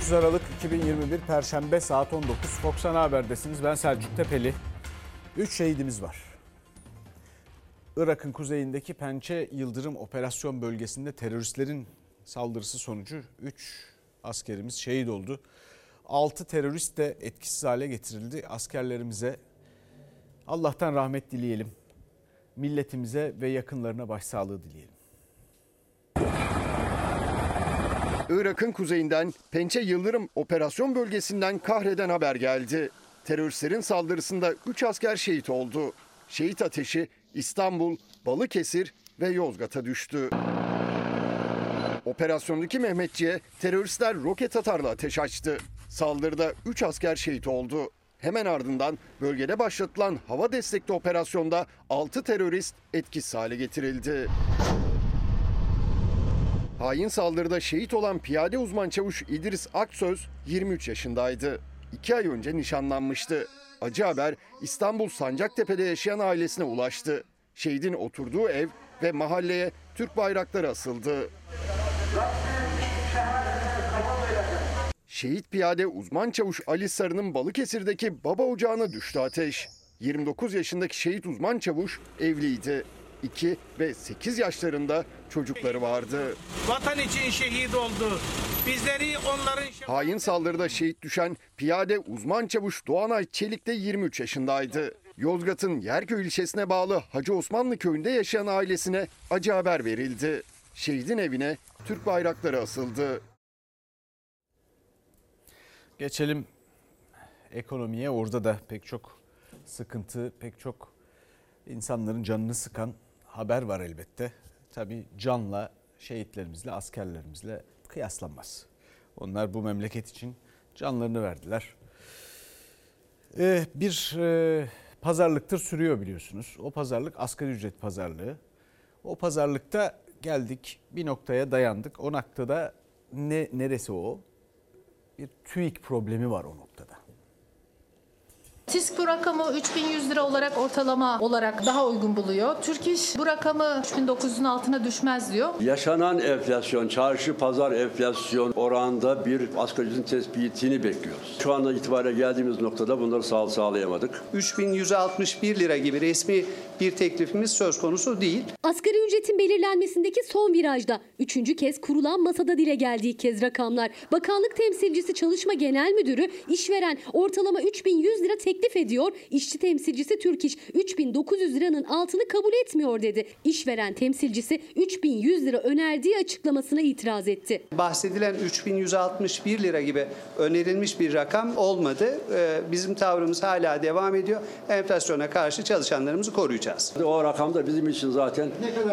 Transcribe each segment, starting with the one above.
19 Aralık 2021 Perşembe saat 19 Fox Ana Haber'desiniz. Ben Selçuk Tepeli. 3 şehidimiz var. Irak'ın kuzeyindeki Pençe Yıldırım Operasyon Bölgesi'nde teröristlerin saldırısı sonucu 3 askerimiz şehit oldu. 6 terörist de etkisiz hale getirildi. Askerlerimize Allah'tan rahmet dileyelim. Milletimize ve yakınlarına başsağlığı dileyelim. Irak'ın kuzeyinden Pençe Yıldırım operasyon bölgesinden kahreden haber geldi. Teröristlerin saldırısında 3 asker şehit oldu. Şehit ateşi İstanbul, Balıkesir ve Yozgat'a düştü. Operasyondaki Mehmetçi'ye teröristler roket atarla ateş açtı. Saldırıda 3 asker şehit oldu. Hemen ardından bölgede başlatılan hava destekli operasyonda 6 terörist etkisiz hale getirildi. Hain saldırıda şehit olan piyade uzman çavuş İdris Aksöz 23 yaşındaydı. 2 ay önce nişanlanmıştı. Acı haber İstanbul Sancaktepe'de yaşayan ailesine ulaştı. Şehidin oturduğu ev ve mahalleye Türk bayrakları asıldı. Şehit piyade uzman çavuş Ali Sarı'nın Balıkesir'deki baba ocağına düştü ateş. 29 yaşındaki şehit uzman çavuş evliydi. 2 ve 8 yaşlarında çocukları vardı. Vatan için şehit oldu. Bizleri onların Hain saldırıda şehit düşen piyade uzman çavuş Doğanay Çelik de 23 yaşındaydı. Yozgat'ın Yerköy ilçesine bağlı Hacı Osmanlı köyünde yaşayan ailesine acı haber verildi. Şehidin evine Türk bayrakları asıldı. Geçelim ekonomiye. Orada da pek çok sıkıntı, pek çok insanların canını sıkan haber var elbette. Tabii canla, şehitlerimizle, askerlerimizle kıyaslanmaz. Onlar bu memleket için canlarını verdiler. Ee, bir e, pazarlıktır sürüyor biliyorsunuz. O pazarlık asgari ücret pazarlığı. O pazarlıkta geldik bir noktaya dayandık. O noktada ne neresi o? Bir TÜİK problemi var o noktada. TİSK bu rakamı 3100 lira olarak ortalama olarak daha uygun buluyor. Türk İş bu rakamı 3900'ün altına düşmez diyor. Yaşanan enflasyon, çarşı pazar enflasyon oranında bir asgari ücretin tespitini bekliyoruz. Şu anda itibariyle geldiğimiz noktada bunları sağ sağlayamadık. 3161 lira gibi resmi bir teklifimiz söz konusu değil. Asgari ücretin belirlenmesindeki son virajda üçüncü kez kurulan masada dile geldiği kez rakamlar. Bakanlık temsilcisi Çalışma Genel Müdürü işveren ortalama 3100 lira teklif ediyor. İşçi temsilcisi Türk İş 3900 liranın altını kabul etmiyor dedi. İşveren temsilcisi 3100 lira önerdiği açıklamasına itiraz etti. Bahsedilen 3161 lira gibi önerilmiş bir rakam olmadı. Ee, Bizim tavrımız hala devam ediyor. Enflasyona karşı çalışanlarımızı koruyacağız. O rakam da bizim için zaten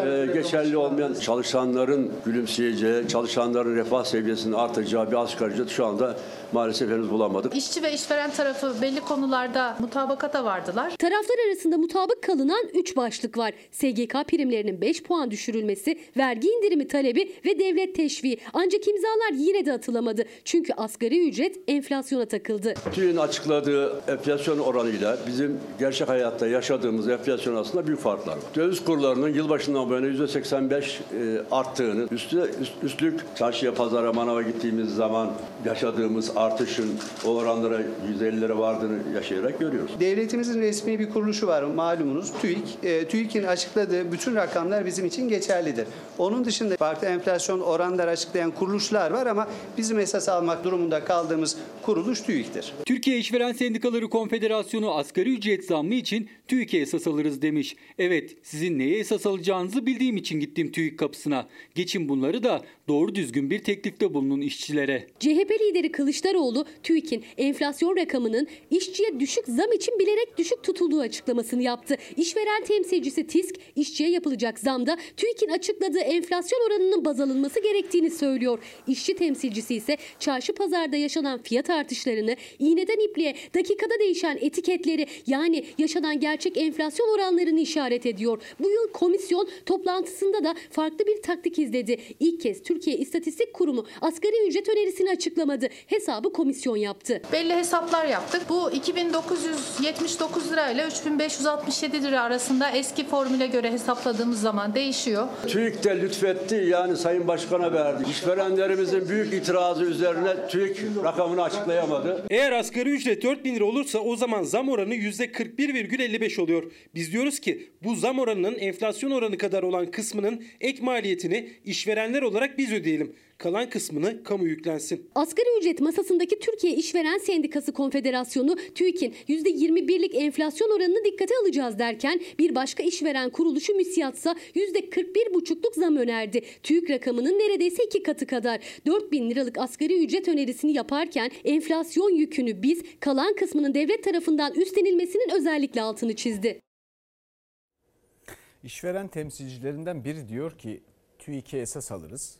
e, geçerli olmayan çalışanların gülümseyeceği, çalışanların refah seviyesinin artacağı bir asgari ücret şu anda maalesef henüz bulamadık. İşçi ve işveren tarafı belli konularda mutabakata vardılar. Taraflar arasında mutabık kalınan 3 başlık var. SGK primlerinin 5 puan düşürülmesi, vergi indirimi talebi ve devlet teşviği. Ancak imzalar yine de atılamadı. Çünkü asgari ücret enflasyona takıldı. TÜİK'in açıkladığı enflasyon oranıyla bizim gerçek hayatta yaşadığımız enflasyon arasında büyük farklar var. Döviz kurlarının yılbaşından bu yana %85 e, arttığını, üstü, üst, üstlük çarşıya, pazara, manava gittiğimiz zaman yaşadığımız artışın o oranlara 150'lere vardığını yaşayarak görüyoruz. Devletimizin resmi bir kuruluşu var malumunuz TÜİK. E, TÜİK'in açıkladığı bütün rakamlar bizim için geçerlidir. Onun dışında farklı enflasyon oranları açıklayan kuruluşlar var ama bizim esas almak durumunda kaldığımız kuruluş TÜİK'tir. Türkiye İşveren Sendikaları Konfederasyonu asgari ücret zammı için TÜİK'e esas alırız demiş. Evet sizin neye esas alacağınızı bildiğim için gittim TÜİK kapısına. Geçin bunları da doğru düzgün bir teklifte bulunun işçilere. CHP lideri Kılıçdaroğlu TÜİK'in enflasyon rakamının işçiye düşük zam için bilerek düşük tutulduğu açıklamasını yaptı. İşveren temsilcisi TİSK işçiye yapılacak zamda TÜİK'in açıkladığı enflasyon oranının baz alınması gerektiğini söylüyor. İşçi temsilcisi ise çarşı pazarda yaşanan fiyat artışlarını, iğneden ipliğe dakikada değişen etiketleri yani yaşanan gerçek enflasyon oranlarını işaret ediyor. Bu yıl komisyon toplantısında da farklı bir taktik izledi. İlk kez Türkiye İstatistik Kurumu asgari ücret önerisini açıklamadı. Hesabı komisyon yaptı. Belli hesaplar yaptık. Bu 2979 lira ile 3567 lira arasında eski formüle göre hesapladığımız zaman değişiyor. TÜİK de lütfetti yani Sayın Başkan'a verdi. İşverenlerimizin büyük itirazı üzerine TÜİK rakamını açıklayamadı. Eğer asgari ücret 4 bin lira olursa o zaman zam oranı %41,55 oluyor. Biz diyoruz ki bu zam oranının enflasyon oranı kadar olan kısmının ek maliyetini işverenler olarak biz ödeyelim. Kalan kısmını kamu yüklensin. Asgari ücret masasındaki Türkiye İşveren Sendikası Konfederasyonu TÜİK'in %21'lik enflasyon oranını dikkate alacağız derken bir başka işveren kuruluşu müsiyatsa %41,5'luk zam önerdi. TÜİK rakamının neredeyse iki katı kadar. 4 bin liralık asgari ücret önerisini yaparken enflasyon yükünü biz kalan kısmının devlet tarafından üstlenilmesinin özellikle altını çizdi. İşveren temsilcilerinden biri diyor ki TÜİK'e esas alırız.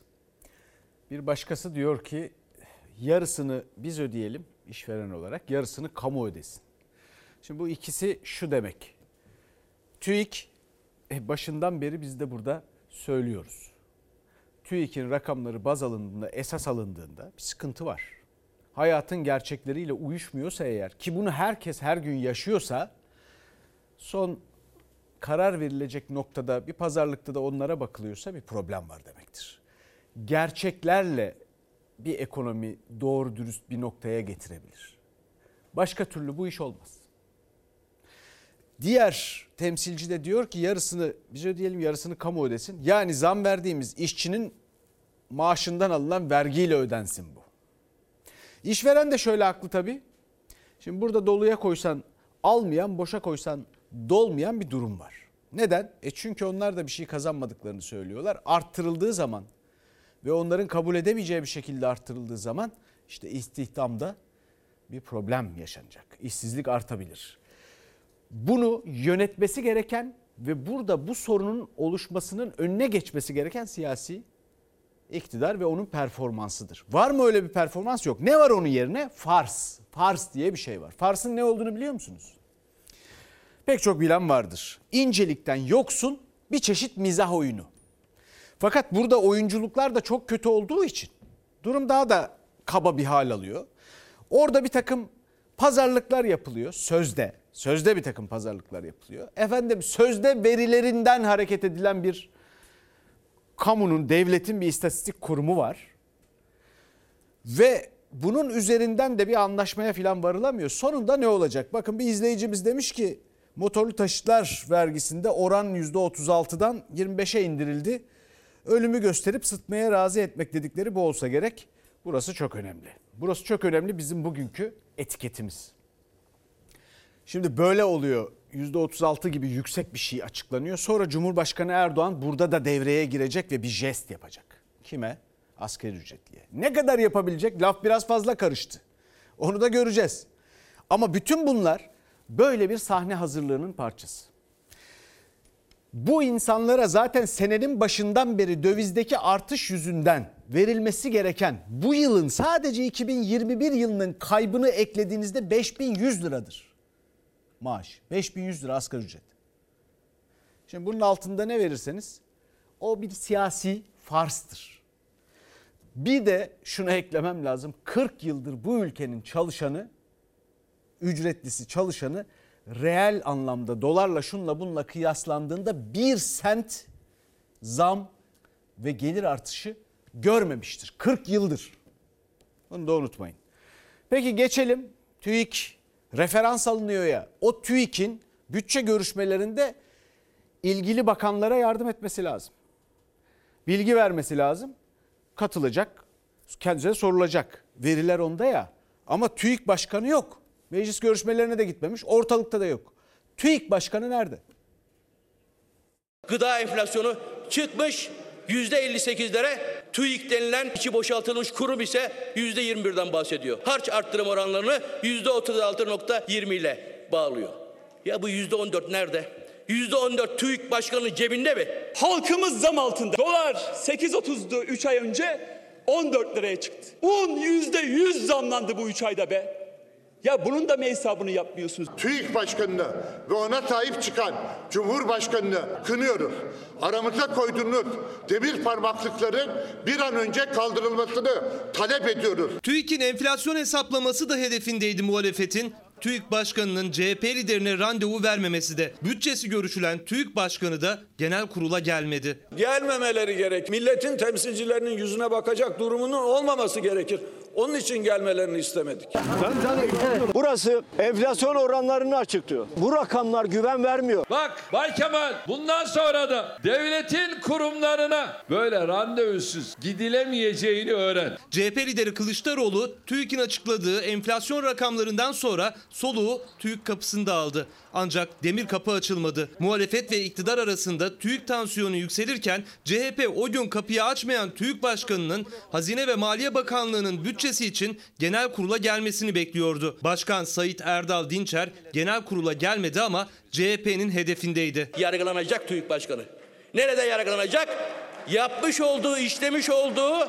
Bir başkası diyor ki yarısını biz ödeyelim işveren olarak yarısını kamu ödesin. Şimdi bu ikisi şu demek. TÜİK e, başından beri biz de burada söylüyoruz. TÜİK'in rakamları baz alındığında, esas alındığında bir sıkıntı var. Hayatın gerçekleriyle uyuşmuyorsa eğer ki bunu herkes her gün yaşıyorsa son karar verilecek noktada bir pazarlıkta da onlara bakılıyorsa bir problem var demektir. Gerçeklerle bir ekonomi doğru dürüst bir noktaya getirebilir. Başka türlü bu iş olmaz. Diğer temsilci de diyor ki yarısını biz ödeyelim yarısını kamu ödesin. Yani zam verdiğimiz işçinin maaşından alınan vergiyle ödensin bu. İşveren de şöyle haklı tabii. Şimdi burada doluya koysan almayan, boşa koysan dolmayan bir durum var. Neden? E çünkü onlar da bir şey kazanmadıklarını söylüyorlar. Arttırıldığı zaman ve onların kabul edemeyeceği bir şekilde arttırıldığı zaman işte istihdamda bir problem yaşanacak. İşsizlik artabilir. Bunu yönetmesi gereken ve burada bu sorunun oluşmasının önüne geçmesi gereken siyasi iktidar ve onun performansıdır. Var mı öyle bir performans? Yok. Ne var onun yerine? Fars. Fars diye bir şey var. Fars'ın ne olduğunu biliyor musunuz? Pek çok bilen vardır. İncelikten yoksun bir çeşit mizah oyunu. Fakat burada oyunculuklar da çok kötü olduğu için durum daha da kaba bir hal alıyor. Orada bir takım pazarlıklar yapılıyor sözde. Sözde bir takım pazarlıklar yapılıyor. Efendim sözde verilerinden hareket edilen bir kamunun, devletin bir istatistik kurumu var. Ve bunun üzerinden de bir anlaşmaya falan varılamıyor. Sonunda ne olacak? Bakın bir izleyicimiz demiş ki motorlu taşıtlar vergisinde oran %36'dan 25'e indirildi. Ölümü gösterip sıtmaya razı etmek dedikleri bu olsa gerek. Burası çok önemli. Burası çok önemli bizim bugünkü etiketimiz. Şimdi böyle oluyor. %36 gibi yüksek bir şey açıklanıyor. Sonra Cumhurbaşkanı Erdoğan burada da devreye girecek ve bir jest yapacak. Kime? Asgari ücretliye. Ne kadar yapabilecek? Laf biraz fazla karıştı. Onu da göreceğiz. Ama bütün bunlar böyle bir sahne hazırlığının parçası. Bu insanlara zaten senenin başından beri dövizdeki artış yüzünden verilmesi gereken bu yılın sadece 2021 yılının kaybını eklediğinizde 5100 liradır maaş. 5100 lira asgari ücret. Şimdi bunun altında ne verirseniz o bir siyasi farstır. Bir de şunu eklemem lazım. 40 yıldır bu ülkenin çalışanı, ücretlisi çalışanı reel anlamda dolarla şunla bununla kıyaslandığında bir sent zam ve gelir artışı görmemiştir. 40 yıldır. Bunu da unutmayın. Peki geçelim. TÜİK referans alınıyor ya. O TÜİK'in bütçe görüşmelerinde ilgili bakanlara yardım etmesi lazım. Bilgi vermesi lazım. Katılacak. Kendisine sorulacak. Veriler onda ya. Ama TÜİK başkanı yok. Meclis görüşmelerine de gitmemiş. Ortalıkta da yok. TÜİK başkanı nerede? Gıda enflasyonu çıkmış %58'lere TÜİK denilen içi boşaltılmış kurum ise %21'den bahsediyor. Harç arttırım oranlarını %36.20 ile bağlıyor. Ya bu %14 nerede? %14 TÜİK başkanının cebinde mi? Halkımız zam altında. Dolar 8.30'du 3 ay önce 14 liraya çıktı. Un %100 zamlandı bu 3 ayda be. Ya bunun da mı hesabını yapmıyorsunuz? TÜİK Başkanı'nı ve ona sahip çıkan Cumhurbaşkanı'nı kınıyoruz. Aramıza koyduğunuz demir parmaklıkların bir an önce kaldırılmasını talep ediyoruz. TÜİK'in enflasyon hesaplaması da hedefindeydi muhalefetin. TÜİK Başkanı'nın CHP liderine randevu vermemesi de. Bütçesi görüşülen TÜİK Başkanı da genel kurula gelmedi. Gelmemeleri gerek. Milletin temsilcilerinin yüzüne bakacak durumunun olmaması gerekir. Onun için gelmelerini istemedik. Burası enflasyon oranlarını açıklıyor. Bu rakamlar güven vermiyor. Bak Bay Kemal bundan sonra da devletin kurumlarına böyle randevusuz gidilemeyeceğini öğren. CHP lideri Kılıçdaroğlu TÜİK'in açıkladığı enflasyon rakamlarından sonra soluğu TÜİK kapısında aldı. Ancak demir kapı açılmadı. Muhalefet ve iktidar arasında TÜİK tansiyonu yükselirken CHP o gün kapıyı açmayan TÜİK Başkanı'nın Hazine ve Maliye Bakanlığı'nın bütçesi için genel kurula gelmesini bekliyordu. Başkan Sayit Erdal Dinçer genel kurula gelmedi ama CHP'nin hedefindeydi. Yargılanacak TÜİK Başkanı. Nerede yargılanacak? Yapmış olduğu, işlemiş olduğu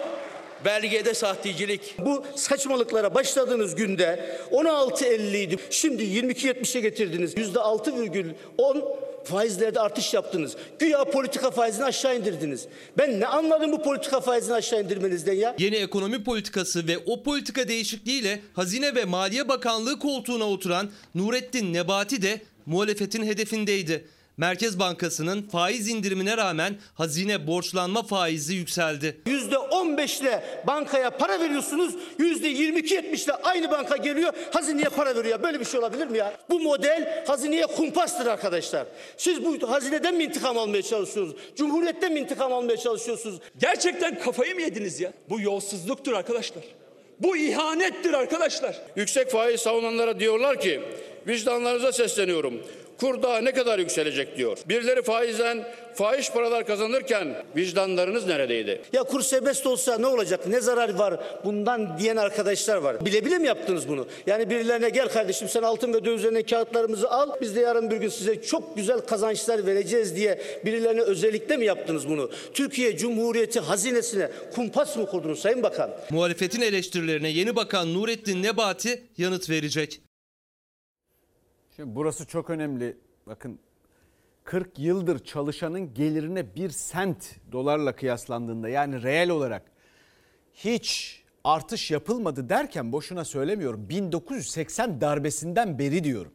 belgede sahtecilik. Bu saçmalıklara başladığınız günde 16.50 idi. Şimdi 22.70'e getirdiniz. %6,10 faizlerde artış yaptınız. Güya politika faizini aşağı indirdiniz. Ben ne anladım bu politika faizini aşağı indirmenizden ya? Yeni ekonomi politikası ve o politika değişikliğiyle Hazine ve Maliye Bakanlığı koltuğuna oturan Nurettin Nebati de muhalefetin hedefindeydi. Merkez Bankası'nın faiz indirimine rağmen hazine borçlanma faizi yükseldi. Yüzde 15 ile bankaya para veriyorsunuz. Yüzde 22 70 ile aynı banka geliyor hazineye para veriyor. Böyle bir şey olabilir mi ya? Bu model hazineye kumpastır arkadaşlar. Siz bu hazineden mi intikam almaya çalışıyorsunuz? Cumhuriyetten mi intikam almaya çalışıyorsunuz? Gerçekten kafayı mı yediniz ya? Bu yolsuzluktur arkadaşlar. Bu ihanettir arkadaşlar. Yüksek faiz savunanlara diyorlar ki vicdanlarınıza sesleniyorum. Kur daha ne kadar yükselecek diyor. Birileri faizden fahiş paralar kazanırken vicdanlarınız neredeydi? Ya kur serbest olsa ne olacak? Ne zarar var bundan diyen arkadaşlar var. Bile bile mi yaptınız bunu? Yani birilerine gel kardeşim sen altın ve dövizlerine kağıtlarımızı al. Biz de yarın bir gün size çok güzel kazançlar vereceğiz diye birilerine özellikle mi yaptınız bunu? Türkiye Cumhuriyeti hazinesine kumpas mı kurdunuz Sayın Bakan? Muhalefetin eleştirilerine yeni bakan Nurettin Nebati yanıt verecek. Şimdi burası çok önemli. Bakın 40 yıldır çalışanın gelirine bir sent dolarla kıyaslandığında yani reel olarak hiç artış yapılmadı derken boşuna söylemiyorum. 1980 darbesinden beri diyorum.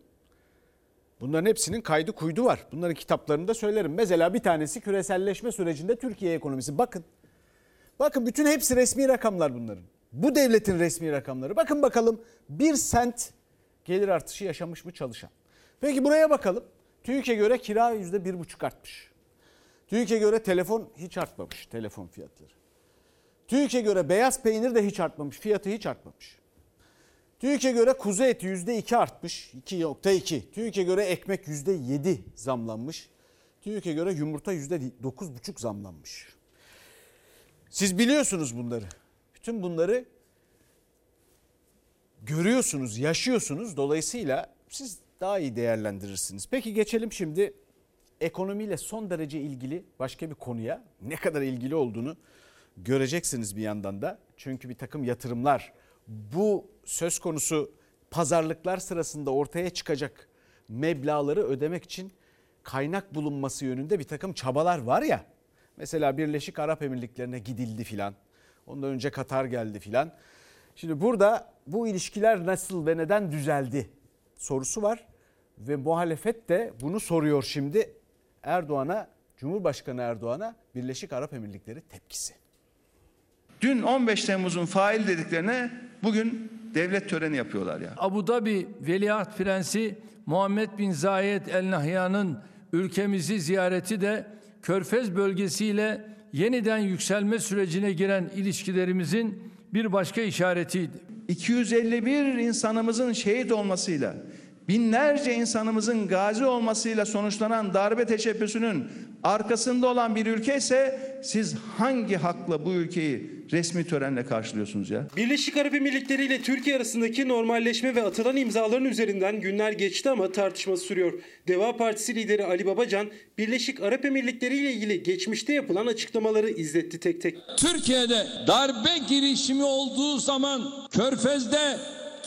Bunların hepsinin kaydı kuydu var. Bunların kitaplarında söylerim. Mesela bir tanesi küreselleşme sürecinde Türkiye ekonomisi. Bakın. Bakın bütün hepsi resmi rakamlar bunların. Bu devletin resmi rakamları. Bakın bakalım bir sent gelir artışı yaşamış mı çalışan? Peki buraya bakalım. TÜİK'e göre kira yüzde bir buçuk artmış. TÜİK'e göre telefon hiç artmamış telefon fiyatları. TÜİK'e göre beyaz peynir de hiç artmamış. Fiyatı hiç artmamış. TÜİK'e göre kuzu eti yüzde iki artmış. 2.2. TÜİK'e göre ekmek yüzde yedi zamlanmış. TÜİK'e göre yumurta yüzde dokuz buçuk zamlanmış. Siz biliyorsunuz bunları. Bütün bunları görüyorsunuz, yaşıyorsunuz. Dolayısıyla siz daha iyi değerlendirirsiniz. Peki geçelim şimdi ekonomiyle son derece ilgili başka bir konuya. Ne kadar ilgili olduğunu göreceksiniz bir yandan da. Çünkü bir takım yatırımlar bu söz konusu pazarlıklar sırasında ortaya çıkacak meblaları ödemek için kaynak bulunması yönünde bir takım çabalar var ya. Mesela Birleşik Arap Emirlikleri'ne gidildi filan. Ondan önce Katar geldi filan. Şimdi burada bu ilişkiler nasıl ve neden düzeldi sorusu var ve muhalefet de bunu soruyor şimdi Erdoğan'a, Cumhurbaşkanı Erdoğan'a Birleşik Arap Emirlikleri tepkisi. Dün 15 Temmuz'un fail dediklerine bugün devlet töreni yapıyorlar ya. Abu Dhabi Veliaht Prensi Muhammed bin Zayed El Nahyan'ın ülkemizi ziyareti de Körfez bölgesiyle yeniden yükselme sürecine giren ilişkilerimizin bir başka işaretiydi. 251 insanımızın şehit olmasıyla, binlerce insanımızın gazi olmasıyla sonuçlanan darbe teşebbüsünün arkasında olan bir ülke ise siz hangi hakla bu ülkeyi resmi törenle karşılıyorsunuz ya? Birleşik Arap Emirlikleri ile Türkiye arasındaki normalleşme ve atılan imzaların üzerinden günler geçti ama tartışma sürüyor. Deva Partisi lideri Ali Babacan, Birleşik Arap Emirlikleri ile ilgili geçmişte yapılan açıklamaları izletti tek tek. Türkiye'de darbe girişimi olduğu zaman Körfez'de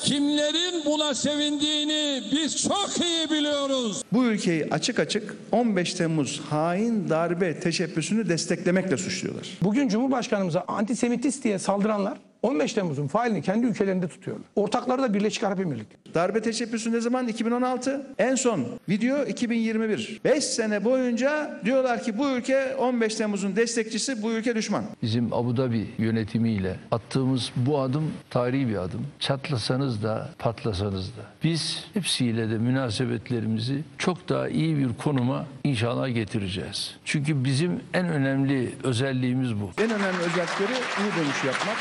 kimlerin buna sevindiğini biz çok iyi biliyoruz. Bu ülkeyi açık açık 15 Temmuz hain darbe teşebbüsünü desteklemekle suçluyorlar. Bugün Cumhurbaşkanımıza antisemitist diye saldıranlar 15 Temmuz'un failini kendi ülkelerinde tutuyorlar. Ortakları da Birleşik Arap Emirlikleri. Darbe teşebbüsü ne zaman? 2016. En son video 2021. 5 sene boyunca diyorlar ki bu ülke 15 Temmuz'un destekçisi, bu ülke düşman. Bizim Abu Dhabi yönetimiyle attığımız bu adım tarihi bir adım. Çatlasanız da patlasanız da. Biz hepsiyle de münasebetlerimizi çok daha iyi bir konuma inşallah getireceğiz. Çünkü bizim en önemli özelliğimiz bu. En önemli özellikleri U dönüş yapmak,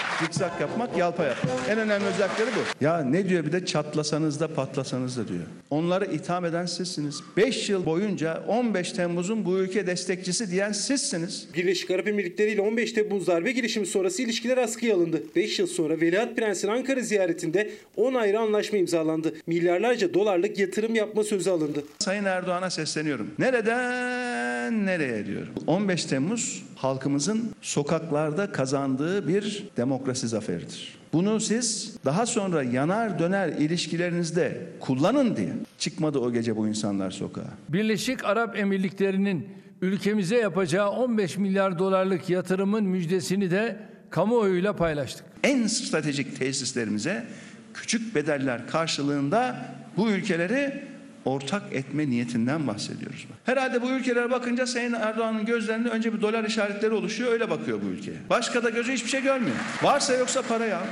zikzak yapmak, yalpa yapmak. En önemli özellikleri bu. Ya ne diyor bir de çatlasanız da patlasanız da diyor. Onları itham eden sizsiniz. 5 yıl boyunca 15 Temmuz'un bu ülke destekçisi diyen sizsiniz. Birleşik Arap Emirlikleri ile 15 Temmuz darbe girişimi sonrası ilişkiler askıya alındı. 5 yıl sonra Veliaht Prens'in Ankara ziyaretinde 10 ayrı anlaşma imzalandı. Milyarlarca dolarlık yatırım yapma sözü alındı. Sayın Erdoğan'a sesleniyorum. Nereden nereye diyorum. 15 Temmuz halkımızın sokaklarda kazandığı bir demokrasi zaferidir. Bunu siz daha sonra yanar döner ilişkilerinizde kullanın diye çıkmadı o gece bu insanlar sokağa. Birleşik Arap Emirlikleri'nin ülkemize yapacağı 15 milyar dolarlık yatırımın müjdesini de kamuoyuyla paylaştık. En stratejik tesislerimize küçük bedeller karşılığında bu ülkeleri ortak etme niyetinden bahsediyoruz. Herhalde bu ülkelere bakınca Sayın Erdoğan'ın gözlerinde önce bir dolar işaretleri oluşuyor öyle bakıyor bu ülkeye. Başka da gözü hiçbir şey görmüyor. Varsa yoksa para ya.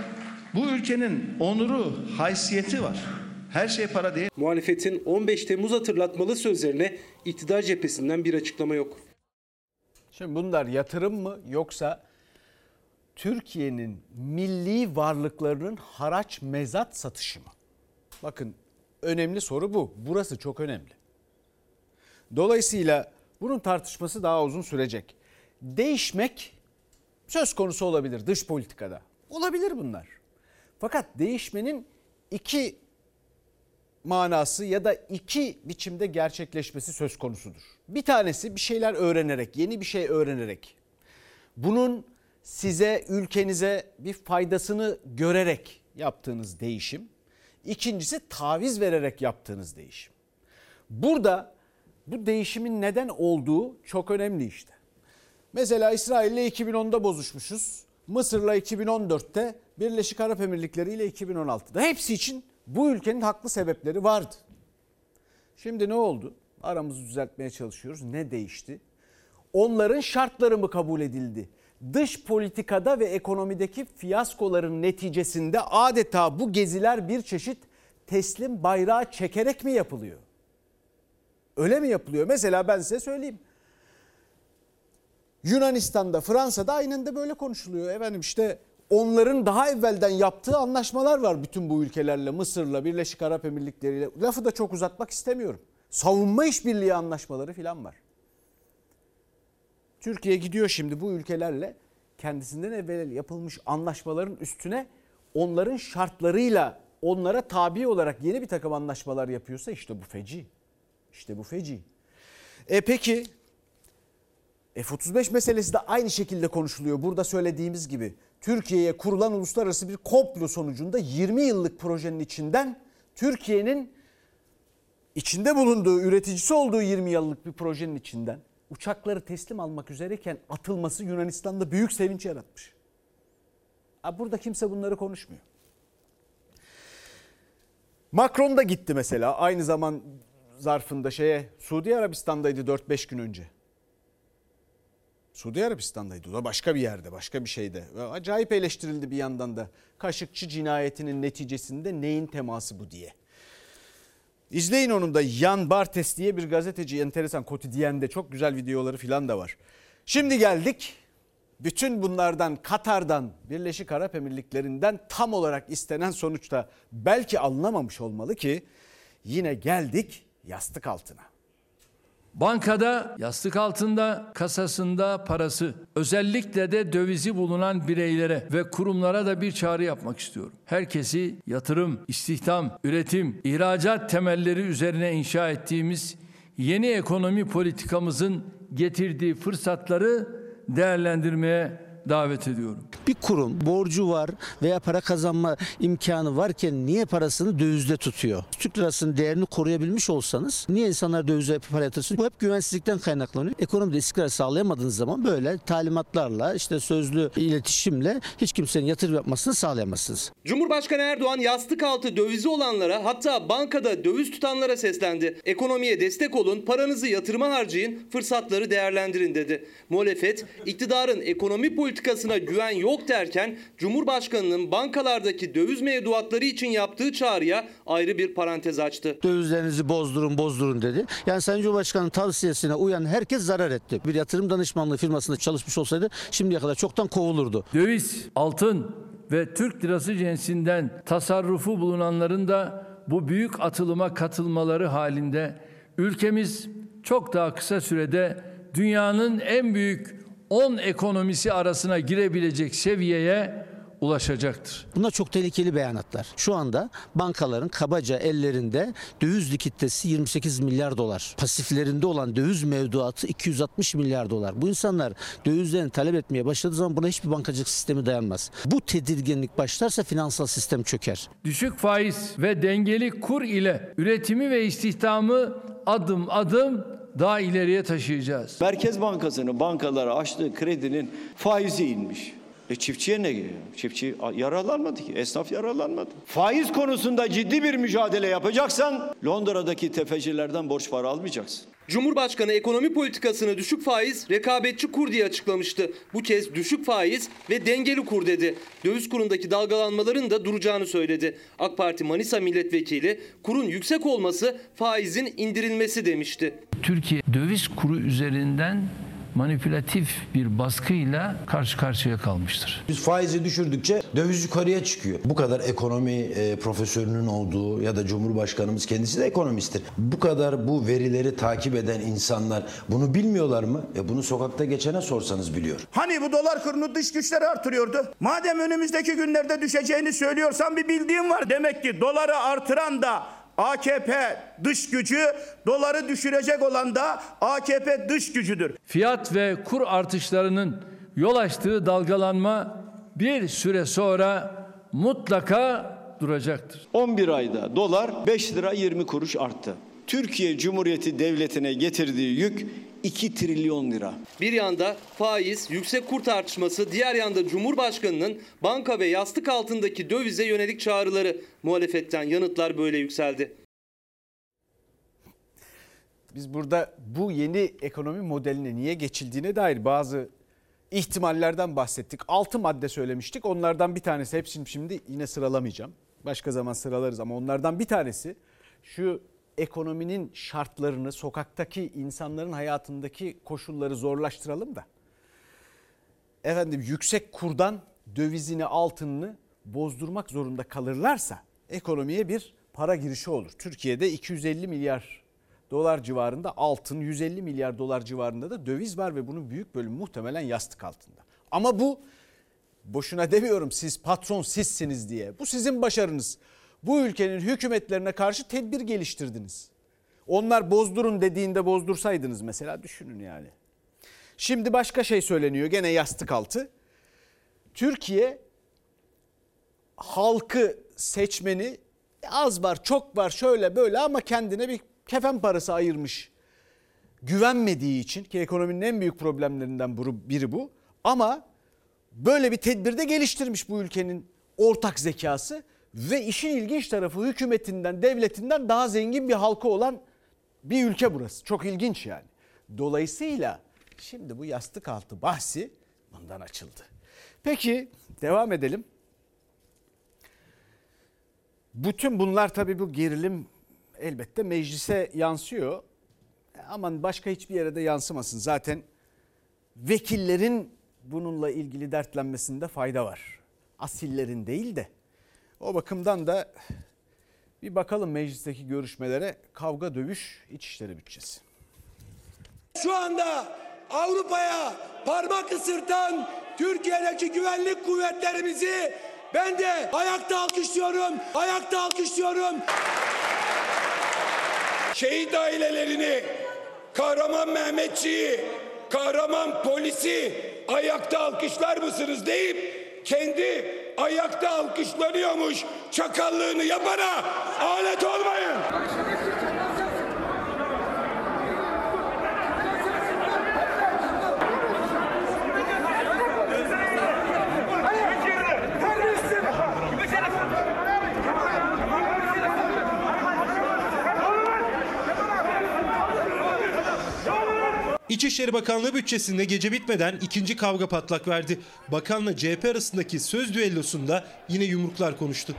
Bu ülkenin onuru, haysiyeti var. Her şey para değil. Muhalefetin 15 Temmuz hatırlatmalı sözlerine iktidar cephesinden bir açıklama yok. Şimdi bunlar yatırım mı yoksa Türkiye'nin milli varlıklarının haraç mezat satışı mı? Bakın önemli soru bu. Burası çok önemli. Dolayısıyla bunun tartışması daha uzun sürecek. Değişmek söz konusu olabilir dış politikada. Olabilir bunlar. Fakat değişmenin iki manası ya da iki biçimde gerçekleşmesi söz konusudur. Bir tanesi bir şeyler öğrenerek, yeni bir şey öğrenerek. Bunun size, ülkenize bir faydasını görerek yaptığınız değişim. İkincisi taviz vererek yaptığınız değişim. Burada bu değişimin neden olduğu çok önemli işte. Mesela İsrail'le 2010'da bozuşmuşuz. Mısır'la 2014'te, Birleşik Arap Emirlikleri ile 2016'da. Hepsi için bu ülkenin haklı sebepleri vardı. Şimdi ne oldu? Aramızı düzeltmeye çalışıyoruz. Ne değişti? Onların şartları mı kabul edildi? Dış politikada ve ekonomideki fiyaskoların neticesinde adeta bu geziler bir çeşit teslim bayrağı çekerek mi yapılıyor? Öyle mi yapılıyor? Mesela ben size söyleyeyim. Yunanistan'da, Fransa'da aynen de böyle konuşuluyor. Efendim işte onların daha evvelden yaptığı anlaşmalar var bütün bu ülkelerle. Mısır'la, Birleşik Arap Emirlikleri ile. Lafı da çok uzatmak istemiyorum. Savunma işbirliği anlaşmaları falan var. Türkiye gidiyor şimdi bu ülkelerle kendisinden evvel yapılmış anlaşmaların üstüne onların şartlarıyla onlara tabi olarak yeni bir takım anlaşmalar yapıyorsa işte bu feci. İşte bu feci. E peki F-35 meselesi de aynı şekilde konuşuluyor. Burada söylediğimiz gibi Türkiye'ye kurulan uluslararası bir komplo sonucunda 20 yıllık projenin içinden Türkiye'nin içinde bulunduğu, üreticisi olduğu 20 yıllık bir projenin içinden uçakları teslim almak üzereyken atılması Yunanistan'da büyük sevinç yaratmış. Burada kimse bunları konuşmuyor. Macron da gitti mesela aynı zaman zarfında şeye Suudi Arabistan'daydı 4-5 gün önce. Suudi Arabistan'daydı. O da başka bir yerde, başka bir şeyde. Acayip eleştirildi bir yandan da. Kaşıkçı cinayetinin neticesinde neyin teması bu diye. İzleyin onun da Jan Bartes diye bir gazeteci enteresan Kotidiyen'de çok güzel videoları falan da var. Şimdi geldik bütün bunlardan Katar'dan Birleşik Arap Emirlikleri'nden tam olarak istenen sonuçta belki alınamamış olmalı ki yine geldik yastık altına. Bankada, yastık altında, kasasında parası, özellikle de dövizi bulunan bireylere ve kurumlara da bir çağrı yapmak istiyorum. Herkesi yatırım, istihdam, üretim, ihracat temelleri üzerine inşa ettiğimiz yeni ekonomi politikamızın getirdiği fırsatları değerlendirmeye davet ediyorum. Bir kurum borcu var veya para kazanma imkanı varken niye parasını dövizde tutuyor? Türk lirasının değerini koruyabilmiş olsanız niye insanlar dövize para yatırsın? Bu hep güvensizlikten kaynaklanıyor. Ekonomide istikrar sağlayamadığınız zaman böyle talimatlarla işte sözlü iletişimle hiç kimsenin yatırım yapmasını sağlayamazsınız. Cumhurbaşkanı Erdoğan yastık altı dövizi olanlara hatta bankada döviz tutanlara seslendi. Ekonomiye destek olun, paranızı yatırıma harcayın, fırsatları değerlendirin dedi. Muhalefet iktidarın ekonomi politikasına güven yok derken Cumhurbaşkanının bankalardaki döviz mevduatları için yaptığı çağrıya ayrı bir parantez açtı. Dövizlerinizi bozdurun bozdurun dedi. Yani Sayın Cumhurbaşkanı'nın tavsiyesine uyan herkes zarar etti. Bir yatırım danışmanlığı firmasında çalışmış olsaydı şimdiye kadar çoktan kovulurdu. Döviz, altın ve Türk lirası cinsinden tasarrufu bulunanların da bu büyük atılıma katılmaları halinde ülkemiz çok daha kısa sürede dünyanın en büyük 10 ekonomisi arasına girebilecek seviyeye ulaşacaktır. Bunlar çok tehlikeli beyanatlar. Şu anda bankaların kabaca ellerinde döviz likiditesi 28 milyar dolar. Pasiflerinde olan döviz mevduatı 260 milyar dolar. Bu insanlar dövizlerini talep etmeye başladığı zaman buna hiçbir bankacılık sistemi dayanmaz. Bu tedirginlik başlarsa finansal sistem çöker. Düşük faiz ve dengeli kur ile üretimi ve istihdamı adım adım daha ileriye taşıyacağız. Merkez Bankası'nın bankalara açtığı kredinin faizi inmiş. E çiftçiye ne geliyor? Çiftçi yararlanmadı ki. Esnaf yararlanmadı. Faiz konusunda ciddi bir mücadele yapacaksan Londra'daki tefecilerden borç para almayacaksın. Cumhurbaşkanı ekonomi politikasını düşük faiz, rekabetçi kur diye açıklamıştı. Bu kez düşük faiz ve dengeli kur dedi. Döviz kurundaki dalgalanmaların da duracağını söyledi. AK Parti Manisa milletvekili kurun yüksek olması faizin indirilmesi demişti. Türkiye döviz kuru üzerinden manipülatif bir baskıyla karşı karşıya kalmıştır. Biz faizi düşürdükçe döviz yukarıya çıkıyor. Bu kadar ekonomi e, profesörünün olduğu ya da Cumhurbaşkanımız kendisi de ekonomisttir. Bu kadar bu verileri takip eden insanlar bunu bilmiyorlar mı? E bunu sokakta geçene sorsanız biliyor. Hani bu dolar kurunu dış güçler artırıyordu? Madem önümüzdeki günlerde düşeceğini söylüyorsan bir bildiğin var. Demek ki doları artıran da AKP dış gücü, doları düşürecek olan da AKP dış gücüdür. Fiyat ve kur artışlarının yol açtığı dalgalanma bir süre sonra mutlaka duracaktır. 11 ayda dolar 5 lira 20 kuruş arttı. Türkiye Cumhuriyeti Devleti'ne getirdiği yük 2 trilyon lira. Bir yanda faiz, yüksek kur tartışması, diğer yanda Cumhurbaşkanı'nın banka ve yastık altındaki dövize yönelik çağrıları. Muhalefetten yanıtlar böyle yükseldi. Biz burada bu yeni ekonomi modeline niye geçildiğine dair bazı ihtimallerden bahsettik. 6 madde söylemiştik. Onlardan bir tanesi hepsini şimdi yine sıralamayacağım. Başka zaman sıralarız ama onlardan bir tanesi şu ekonominin şartlarını, sokaktaki insanların hayatındaki koşulları zorlaştıralım da. Efendim yüksek kurdan dövizini, altınını bozdurmak zorunda kalırlarsa ekonomiye bir para girişi olur. Türkiye'de 250 milyar dolar civarında altın, 150 milyar dolar civarında da döviz var ve bunun büyük bölümü muhtemelen yastık altında. Ama bu boşuna demiyorum siz patron sizsiniz diye. Bu sizin başarınız. Bu ülkenin hükümetlerine karşı tedbir geliştirdiniz. Onlar bozdurun dediğinde bozdursaydınız mesela düşünün yani. Şimdi başka şey söyleniyor gene yastık altı. Türkiye halkı seçmeni az var çok var şöyle böyle ama kendine bir kefen parası ayırmış. Güvenmediği için ki ekonominin en büyük problemlerinden biri bu. Ama böyle bir tedbirde geliştirmiş bu ülkenin ortak zekası ve işin ilginç tarafı hükümetinden, devletinden daha zengin bir halkı olan bir ülke burası. Çok ilginç yani. Dolayısıyla şimdi bu yastık altı bahsi bundan açıldı. Peki devam edelim. Bütün bunlar tabii bu gerilim elbette meclise yansıyor. Aman başka hiçbir yere de yansımasın. Zaten vekillerin bununla ilgili dertlenmesinde fayda var. Asillerin değil de. O bakımdan da bir bakalım meclisteki görüşmelere kavga dövüş İçişleri bütçesi. Şu anda Avrupa'ya parmak ısırtan Türkiye'deki güvenlik kuvvetlerimizi ben de ayakta alkışlıyorum. Ayakta alkışlıyorum. Şehit ailelerini, kahraman Mehmetçiği, kahraman polisi, ayakta alkışlar mısınız deyip kendi ayakta alkışlanıyormuş çakallığını yapana alet olmayın. İçişleri Bakanlığı bütçesinde gece bitmeden ikinci kavga patlak verdi. Bakanla CHP arasındaki söz düellosunda yine yumruklar konuştu.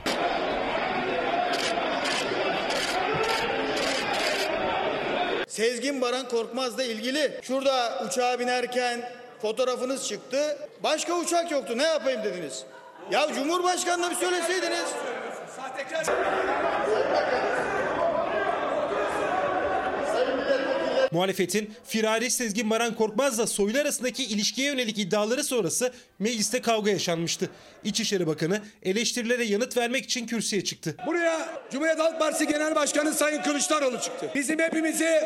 Sezgin Baran Korkmaz'la ilgili şurada uçağa binerken fotoğrafınız çıktı. Başka uçak yoktu. Ne yapayım dediniz? Ya Cumhurbaşkanı'na bir söyleseydiniz. Muhalefetin firari Sezgin Baran Korkmaz'la Soylu arasındaki ilişkiye yönelik iddiaları sonrası mecliste kavga yaşanmıştı. İçişleri Bakanı eleştirilere yanıt vermek için kürsüye çıktı. Buraya Cumhuriyet Halk Partisi Genel Başkanı Sayın Kılıçdaroğlu çıktı. Bizim hepimizi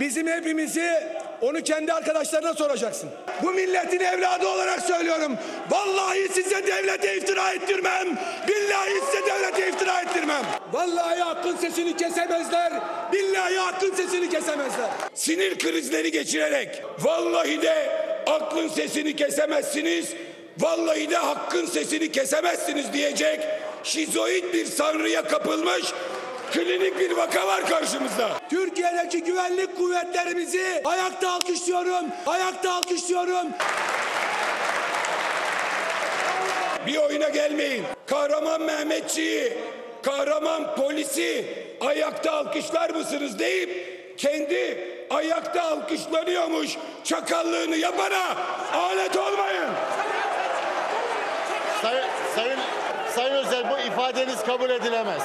bizim hepimizi onu kendi arkadaşlarına soracaksın. Bu milletin evladı olarak söylüyorum. Vallahi size devlete iftira ettirmem. Billahi size devlete iftira ettirmem. Vallahi hakkın sesini kesemezler. Billahi hakkın sesini kesemezler. Sinir krizleri geçirerek vallahi de aklın sesini kesemezsiniz. Vallahi de hakkın sesini kesemezsiniz diyecek şizoid bir sanrıya kapılmış klinik bir vaka var karşımızda. Türkiye'deki güvenlik kuvvetlerimizi ayakta alkışlıyorum. Ayakta alkışlıyorum. Bir oyuna gelmeyin. Kahraman Mehmetçiği, kahraman polisi ayakta alkışlar mısınız deyip kendi ayakta alkışlanıyormuş çakallığını yapana alet olmayın. Sayın, sayın, sayın Özel bu ifadeniz kabul edilemez.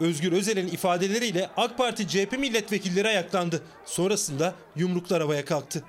Özgür Özel'in ifadeleriyle AK Parti CHP milletvekilleri ayaklandı. Sonrasında yumruklar havaya kalktı.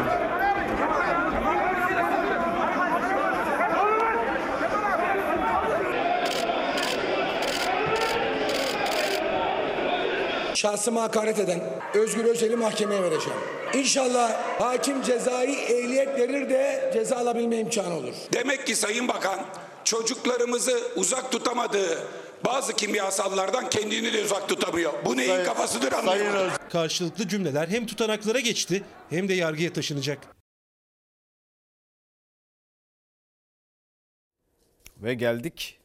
Şahsıma hakaret eden Özgür Özel'i mahkemeye vereceğim. İnşallah hakim cezai ehliyet verir de ceza alabilme imkanı olur. Demek ki Sayın Bakan çocuklarımızı uzak tutamadığı bazı kimyasallardan kendini de uzak tutamıyor. Bu neyin Sayın- kafasıdır anlıyorum. Karşılıklı cümleler hem tutanaklara geçti hem de yargıya taşınacak. Ve geldik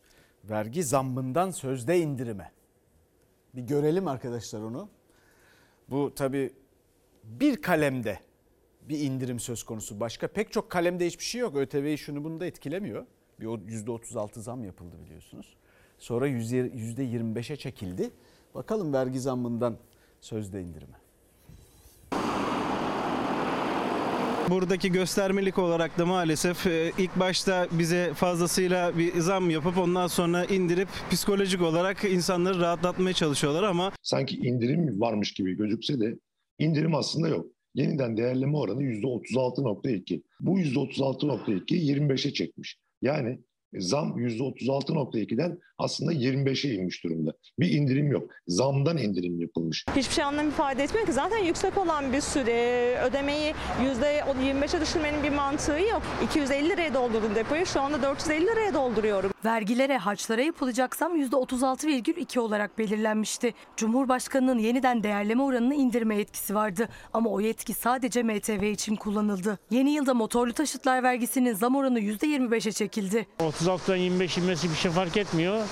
vergi zammından sözde indirime. Bir görelim arkadaşlar onu. Bu tabi bir kalemde bir indirim söz konusu. Başka pek çok kalemde hiçbir şey yok. ÖTV'yi şunu bunu da etkilemiyor. Bir o %36 zam yapıldı biliyorsunuz. Sonra %25'e çekildi. Bakalım vergi zammından sözde indirime. Buradaki göstermelik olarak da maalesef e, ilk başta bize fazlasıyla bir zam yapıp ondan sonra indirip psikolojik olarak insanları rahatlatmaya çalışıyorlar ama sanki indirim varmış gibi gözükse de indirim aslında yok. Yeniden değerleme oranı %36.2. Bu %36.2'yi 25'e çekmiş. Yani zam %36.2'den aslında 25'e inmiş durumda. Bir indirim yok. Zamdan indirim yapılmış. Hiçbir şey anlam ifade etmiyor ki. Zaten yüksek olan bir süre ödemeyi %25'e düşürmenin bir mantığı yok. 250 liraya doldurdum depoyu. Şu anda 450 liraya dolduruyorum. Vergilere, harçlara yapılacak zam %36,2 olarak belirlenmişti. Cumhurbaşkanının yeniden değerleme oranını indirme yetkisi vardı. Ama o yetki sadece MTV için kullanıldı. Yeni yılda motorlu taşıtlar vergisinin zam oranı %25'e çekildi. 36'dan 25 inmesi bir şey fark etmiyor.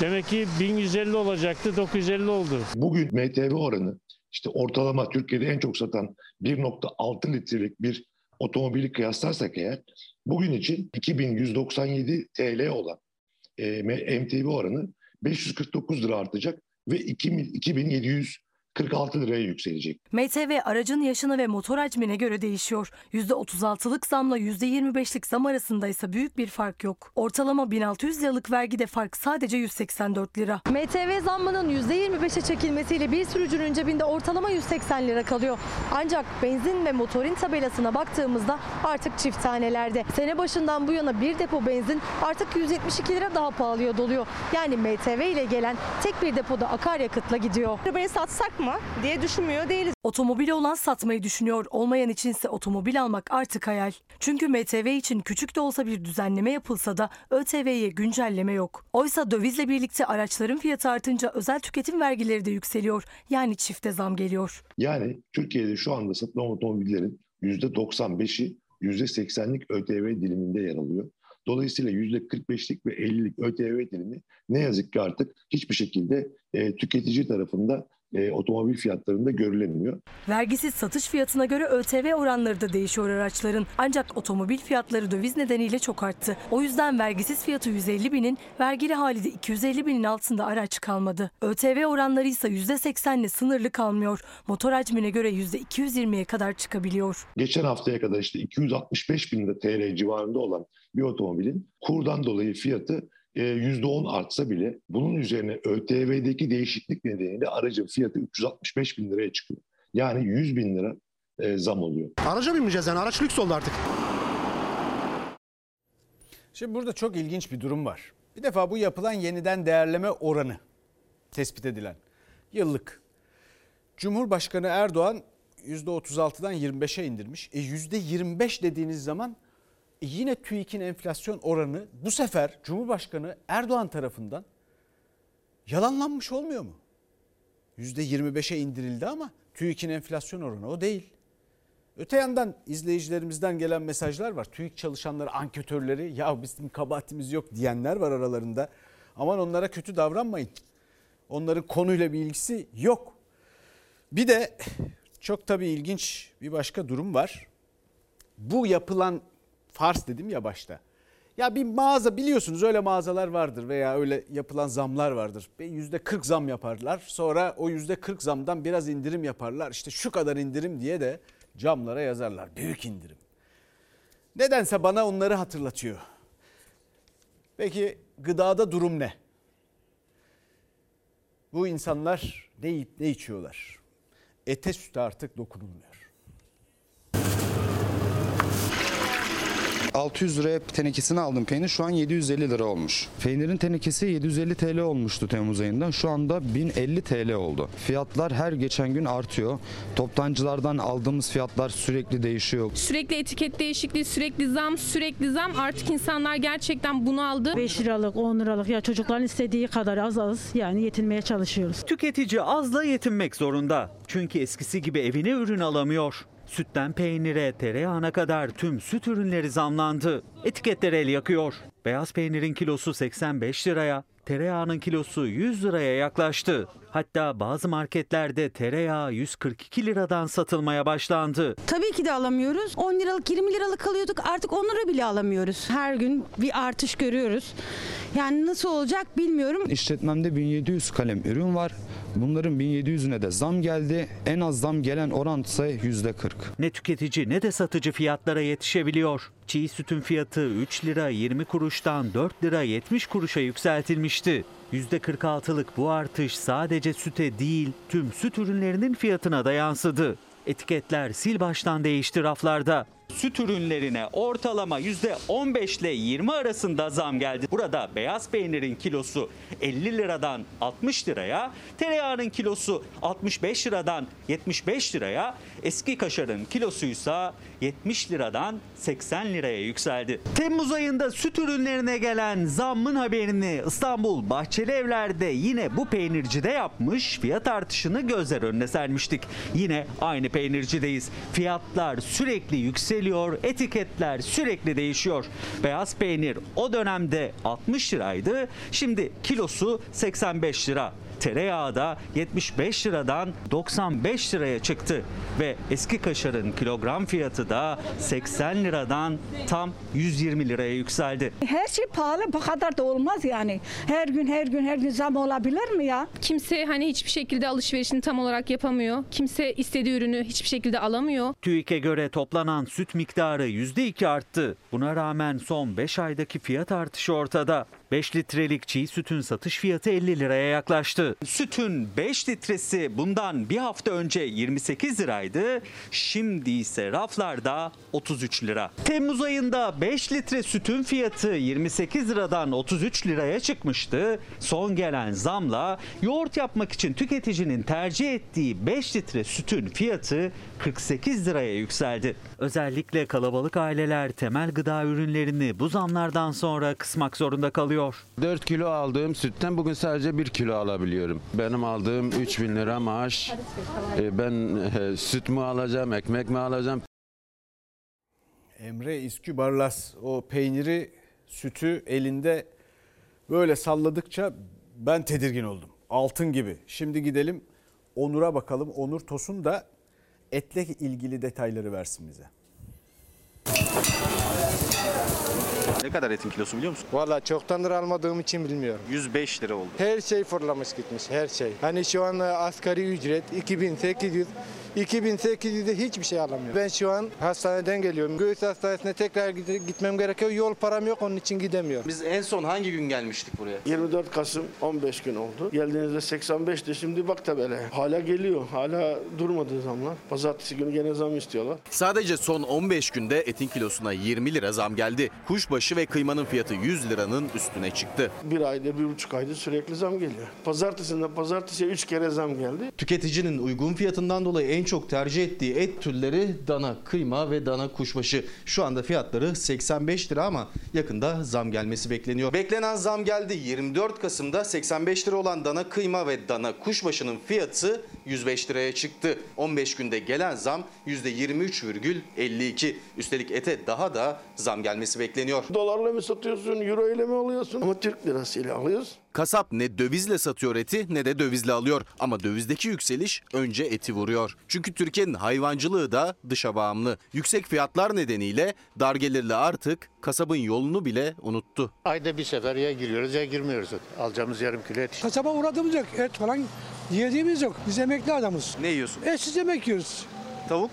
Demek ki 1150 olacaktı 950 oldu. Bugün MTV oranı işte ortalama Türkiye'de en çok satan 1.6 litrelik bir otomobili kıyaslarsak eğer bugün için 2197 TL olan e, MTV oranı 549 lira artacak ve 2700 46 liraya yükselecek. MTV aracın yaşına ve motor hacmine göre değişiyor. %36'lık zamla %25'lik zam arasında ise büyük bir fark yok. Ortalama 1600 liralık vergide fark sadece 184 lira. MTV zammının %25'e çekilmesiyle bir sürücünün cebinde ortalama 180 lira kalıyor. Ancak benzin ve motorin tabelasına baktığımızda artık çift tanelerde. Sene başından bu yana bir depo benzin artık 172 lira daha pahalıya doluyor. Yani MTV ile gelen tek bir depoda akaryakıtla gidiyor. Arabayı satsak mı diye düşünmüyor değiliz. Otomobili olan satmayı düşünüyor, olmayan içinse otomobil almak artık hayal. Çünkü MTV için küçük de olsa bir düzenleme yapılsa da ÖTV'ye güncelleme yok. Oysa dövizle birlikte araçların fiyatı artınca özel tüketim vergileri de yükseliyor. Yani çifte zam geliyor. Yani Türkiye'de şu anda satılan otomobillerin %95'i %80'lik ÖTV diliminde yer alıyor. Dolayısıyla %45'lik ve 50'lik ÖTV dilimi ne yazık ki artık hiçbir şekilde e, tüketici tarafında e, otomobil fiyatlarında görülemiyor. Vergisiz satış fiyatına göre ÖTV oranları da değişiyor araçların. Ancak otomobil fiyatları döviz nedeniyle çok arttı. O yüzden vergisiz fiyatı 150 binin, vergili hali de 250 binin altında araç kalmadı. ÖTV oranları ise %80 ile sınırlı kalmıyor. Motor hacmine göre %220'ye kadar çıkabiliyor. Geçen haftaya kadar işte 265 bin TL civarında olan bir otomobilin kurdan dolayı fiyatı %10 artsa bile bunun üzerine ÖTV'deki değişiklik nedeniyle aracın fiyatı 365 bin liraya çıkıyor. Yani 100 bin lira e, zam oluyor. Araca binmeyeceğiz yani araç lüks oldu artık. Şimdi burada çok ilginç bir durum var. Bir defa bu yapılan yeniden değerleme oranı tespit edilen yıllık. Cumhurbaşkanı Erdoğan %36'dan 25'e indirmiş. E %25 dediğiniz zaman e yine TÜİK'in enflasyon oranı bu sefer Cumhurbaşkanı Erdoğan tarafından yalanlanmış olmuyor mu? %25'e indirildi ama TÜİK'in enflasyon oranı o değil. Öte yandan izleyicilerimizden gelen mesajlar var. TÜİK çalışanları, anketörleri ya bizim kabahatimiz yok diyenler var aralarında. Aman onlara kötü davranmayın. Onların konuyla bir ilgisi yok. Bir de çok tabii ilginç bir başka durum var. Bu yapılan Fars dedim ya başta. Ya bir mağaza biliyorsunuz öyle mağazalar vardır veya öyle yapılan zamlar vardır. Yüzde 40 zam yaparlar. Sonra o yüzde 40 zamdan biraz indirim yaparlar. İşte şu kadar indirim diye de camlara yazarlar. Büyük indirim. Nedense bana onları hatırlatıyor. Peki gıdada durum ne? Bu insanlar ne yiyip ne içiyorlar? Ete süte artık dokunulmuyor. 600 liraya tenekesini aldım peynir şu an 750 lira olmuş. Peynirin tenekesi 750 TL olmuştu Temmuz ayında. Şu anda 1050 TL oldu. Fiyatlar her geçen gün artıyor. Toptancılardan aldığımız fiyatlar sürekli değişiyor. Sürekli etiket değişikliği, sürekli zam, sürekli zam. Artık insanlar gerçekten bunu aldı. 5 liralık, 10 liralık ya çocukların istediği kadar az az yani yetinmeye çalışıyoruz. Tüketici azla yetinmek zorunda. Çünkü eskisi gibi evine ürün alamıyor. Sütten peynire, tereyağına kadar tüm süt ürünleri zamlandı. Etiketler el yakıyor. Beyaz peynirin kilosu 85 liraya, tereyağının kilosu 100 liraya yaklaştı. Hatta bazı marketlerde tereyağı 142 liradan satılmaya başlandı. Tabii ki de alamıyoruz. 10 liralık 20 liralık alıyorduk artık 10 lira bile alamıyoruz. Her gün bir artış görüyoruz. Yani nasıl olacak bilmiyorum. İşletmemde 1700 kalem ürün var. Bunların 1700'üne de zam geldi. En az zam gelen oran ise %40. Ne tüketici ne de satıcı fiyatlara yetişebiliyor. Çiğ sütün fiyatı 3 lira 20 kuruştan 4 lira 70 kuruşa yükseltilmişti. %46'lık bu artış sadece süte değil tüm süt ürünlerinin fiyatına da yansıdı. Etiketler sil baştan değişti raflarda. Süt ürünlerine ortalama %15 ile 20 arasında zam geldi. Burada beyaz peynirin kilosu 50 liradan 60 liraya, tereyağının kilosu 65 liradan 75 liraya, eski kaşarın kilosuysa 70 liradan 80 liraya yükseldi. Temmuz ayında süt ürünlerine gelen zammın haberini İstanbul Bahçeli Evler'de yine bu peynircide yapmış, fiyat artışını gözler önüne sermiştik. Yine aynı peynircideyiz. Fiyatlar sürekli yükseliyor etiketler sürekli değişiyor. Beyaz peynir o dönemde 60 liraydı, şimdi kilosu 85 lira. Tereyağı da 75 liradan 95 liraya çıktı ve eski kaşarın kilogram fiyatı da 80 liradan tam 120 liraya yükseldi. Her şey pahalı bu kadar da olmaz yani. Her gün her gün her gün zam olabilir mi ya? Kimse hani hiçbir şekilde alışverişini tam olarak yapamıyor. Kimse istediği ürünü hiçbir şekilde alamıyor. TÜİK'e göre toplanan süt miktarı %2 arttı. Buna rağmen son 5 aydaki fiyat artışı ortada. 5 litrelik çiğ sütün satış fiyatı 50 liraya yaklaştı. Sütün 5 litresi bundan bir hafta önce 28 liraydı. Şimdi ise raflarda 33 lira. Temmuz ayında 5 litre sütün fiyatı 28 liradan 33 liraya çıkmıştı. Son gelen zamla yoğurt yapmak için tüketicinin tercih ettiği 5 litre sütün fiyatı 48 liraya yükseldi. Özellikle kalabalık aileler temel gıda ürünlerini bu zamlardan sonra kısmak zorunda kalıyor. 4 kilo aldığım sütten bugün sadece 1 kilo alabiliyorum. Benim aldığım 3000 lira maaş. E, Ben e, süt mü alacağım, ekmek mi alacağım? Emre İskübarlas o peyniri, sütü elinde böyle salladıkça ben tedirgin oldum. Altın gibi. Şimdi gidelim Onur'a bakalım. Onur Tosun da etle ilgili detayları versin bize. Ne kadar etin kilosu biliyor musun? Valla çoktandır almadığım için bilmiyorum. 105 lira oldu. Her şey fırlamış gitmiş her şey. Hani şu an asgari ücret 2800 2800'de hiçbir şey alamıyorum. Ben şu an hastaneden geliyorum. Göğüs hastanesine tekrar gitmem gerekiyor. Yol param yok onun için gidemiyorum. Biz en son hangi gün gelmiştik buraya? 24 Kasım 15 gün oldu. Geldiğinizde 85'ti şimdi bak tabelaya. Hala geliyor. Hala durmadı zamlar. Pazartesi günü gene zam istiyorlar. Sadece son 15 günde etin kilosuna 20 lira zam geldi. Kuşbaşı ve kıymanın fiyatı 100 liranın üstüne çıktı. Bir ayda, bir buçuk ayda sürekli zam geliyor. Pazartesinden pazartesiye 3 kere zam geldi. Tüketicinin uygun fiyatından dolayı en çok tercih ettiği et türleri dana, kıyma ve dana kuşbaşı. Şu anda fiyatları 85 lira ama yakında zam gelmesi bekleniyor. Beklenen zam geldi. 24 Kasım'da 85 lira olan dana kıyma ve dana kuşbaşının fiyatı 105 liraya çıktı. 15 günde gelen zam %23,52. Üstelik ete daha da zam gelmesi bekleniyor. Dolarla mı satıyorsun, euro ile mi alıyorsun? Ama Türk lirasıyla alıyoruz. Kasap ne dövizle satıyor eti ne de dövizle alıyor. Ama dövizdeki yükseliş önce eti vuruyor. Çünkü Türkiye'nin hayvancılığı da dışa bağımlı. Yüksek fiyatlar nedeniyle dar gelirli artık kasabın yolunu bile unuttu. Ayda bir sefer ya giriyoruz ya girmiyoruz. Alacağımız yarım kilo et. Kasaba uğradığımız yok. Et falan yediğimiz yok. Biz emekli adamız. Ne yiyorsun? Etsiz yemek yiyoruz. Tavuk?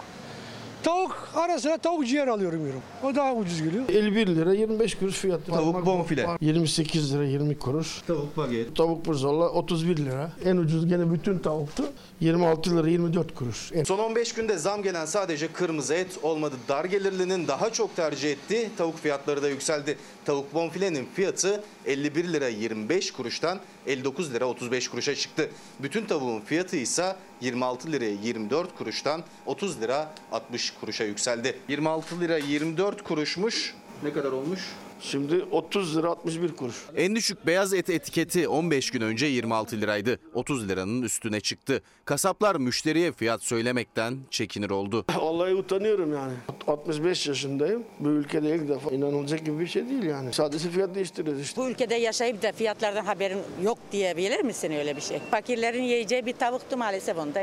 Tavuk ara sıra tavuk ciğer alıyorum yiyorum. O daha ucuz geliyor. 51 lira 25 kuruş fiyatı. Tavuk Parmak bonfile. var. 28 lira 20 kuruş. Tavuk baget. Tavuk pirzola 31 lira. En ucuz gene bütün tavuktu. 26 lira 24 kuruş. En- Son 15 günde zam gelen sadece kırmızı et olmadı. Dar gelirlinin daha çok tercih ettiği tavuk fiyatları da yükseldi. Tavuk bonfilenin fiyatı 51 lira 25 kuruştan 59 lira 35 kuruşa çıktı. Bütün tavuğun fiyatı ise 26 liraya 24 kuruştan 30 lira 60 kuruşa yükseldi. 26 lira 24 kuruşmuş. Ne kadar olmuş? Şimdi 30 lira 61 kuruş. En düşük beyaz et etiketi 15 gün önce 26 liraydı. 30 liranın üstüne çıktı. Kasaplar müşteriye fiyat söylemekten çekinir oldu. Vallahi utanıyorum yani. 65 yaşındayım. Bu ülkede ilk defa inanılacak gibi bir şey değil yani. Sadece fiyat değiştiriyoruz işte. Bu ülkede yaşayıp da fiyatlardan haberin yok diyebilir misin öyle bir şey? Fakirlerin yiyeceği bir tavuktu maalesef onu da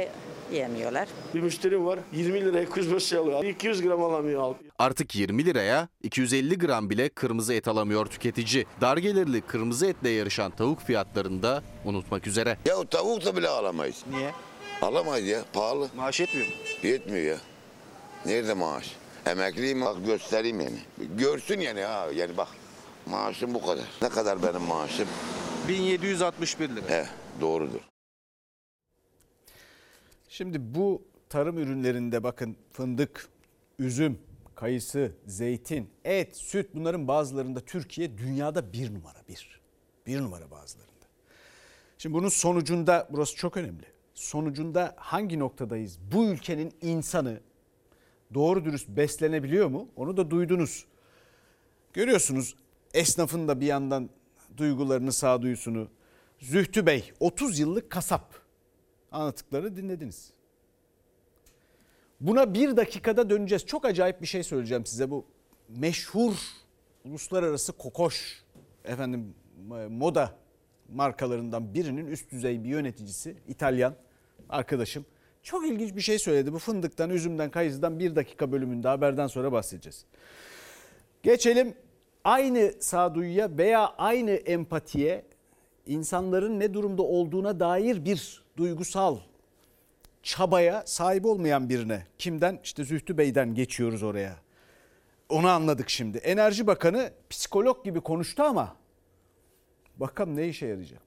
yiyemiyorlar. Bir müşterim var 20 liraya kuzbaşı alıyor. 200 gram alamıyor. Artık 20 liraya 250 gram bile kırmızı et alamıyor tüketici. Dar gelirli kırmızı etle yarışan tavuk fiyatlarını da unutmak üzere. Ya tavuk da bile alamayız. Niye? Alamayız ya pahalı. Maaş yetmiyor mu? Yetmiyor ya. Nerede maaş? Emekliyim bak göstereyim yani. Görsün yani ha yani bak. Maaşım bu kadar. Ne kadar benim maaşım? 1761 lira. He doğrudur. Şimdi bu tarım ürünlerinde bakın fındık, üzüm, kayısı, zeytin, et, süt bunların bazılarında Türkiye dünyada bir numara bir. Bir numara bazılarında. Şimdi bunun sonucunda burası çok önemli. Sonucunda hangi noktadayız? Bu ülkenin insanı doğru dürüst beslenebiliyor mu? Onu da duydunuz. Görüyorsunuz esnafın da bir yandan duygularını, sağduyusunu. Zühtü Bey 30 yıllık kasap anlattıklarını dinlediniz. Buna bir dakikada döneceğiz. Çok acayip bir şey söyleyeceğim size. Bu meşhur uluslararası kokoş efendim moda markalarından birinin üst düzey bir yöneticisi İtalyan arkadaşım çok ilginç bir şey söyledi. Bu fındıktan, üzümden, kayısıdan bir dakika bölümünde haberden sonra bahsedeceğiz. Geçelim aynı sağduyuya veya aynı empatiye insanların ne durumda olduğuna dair bir duygusal çabaya sahip olmayan birine. Kimden? İşte Zühtü Bey'den geçiyoruz oraya. Onu anladık şimdi. Enerji Bakanı psikolog gibi konuştu ama bakalım ne işe yarayacak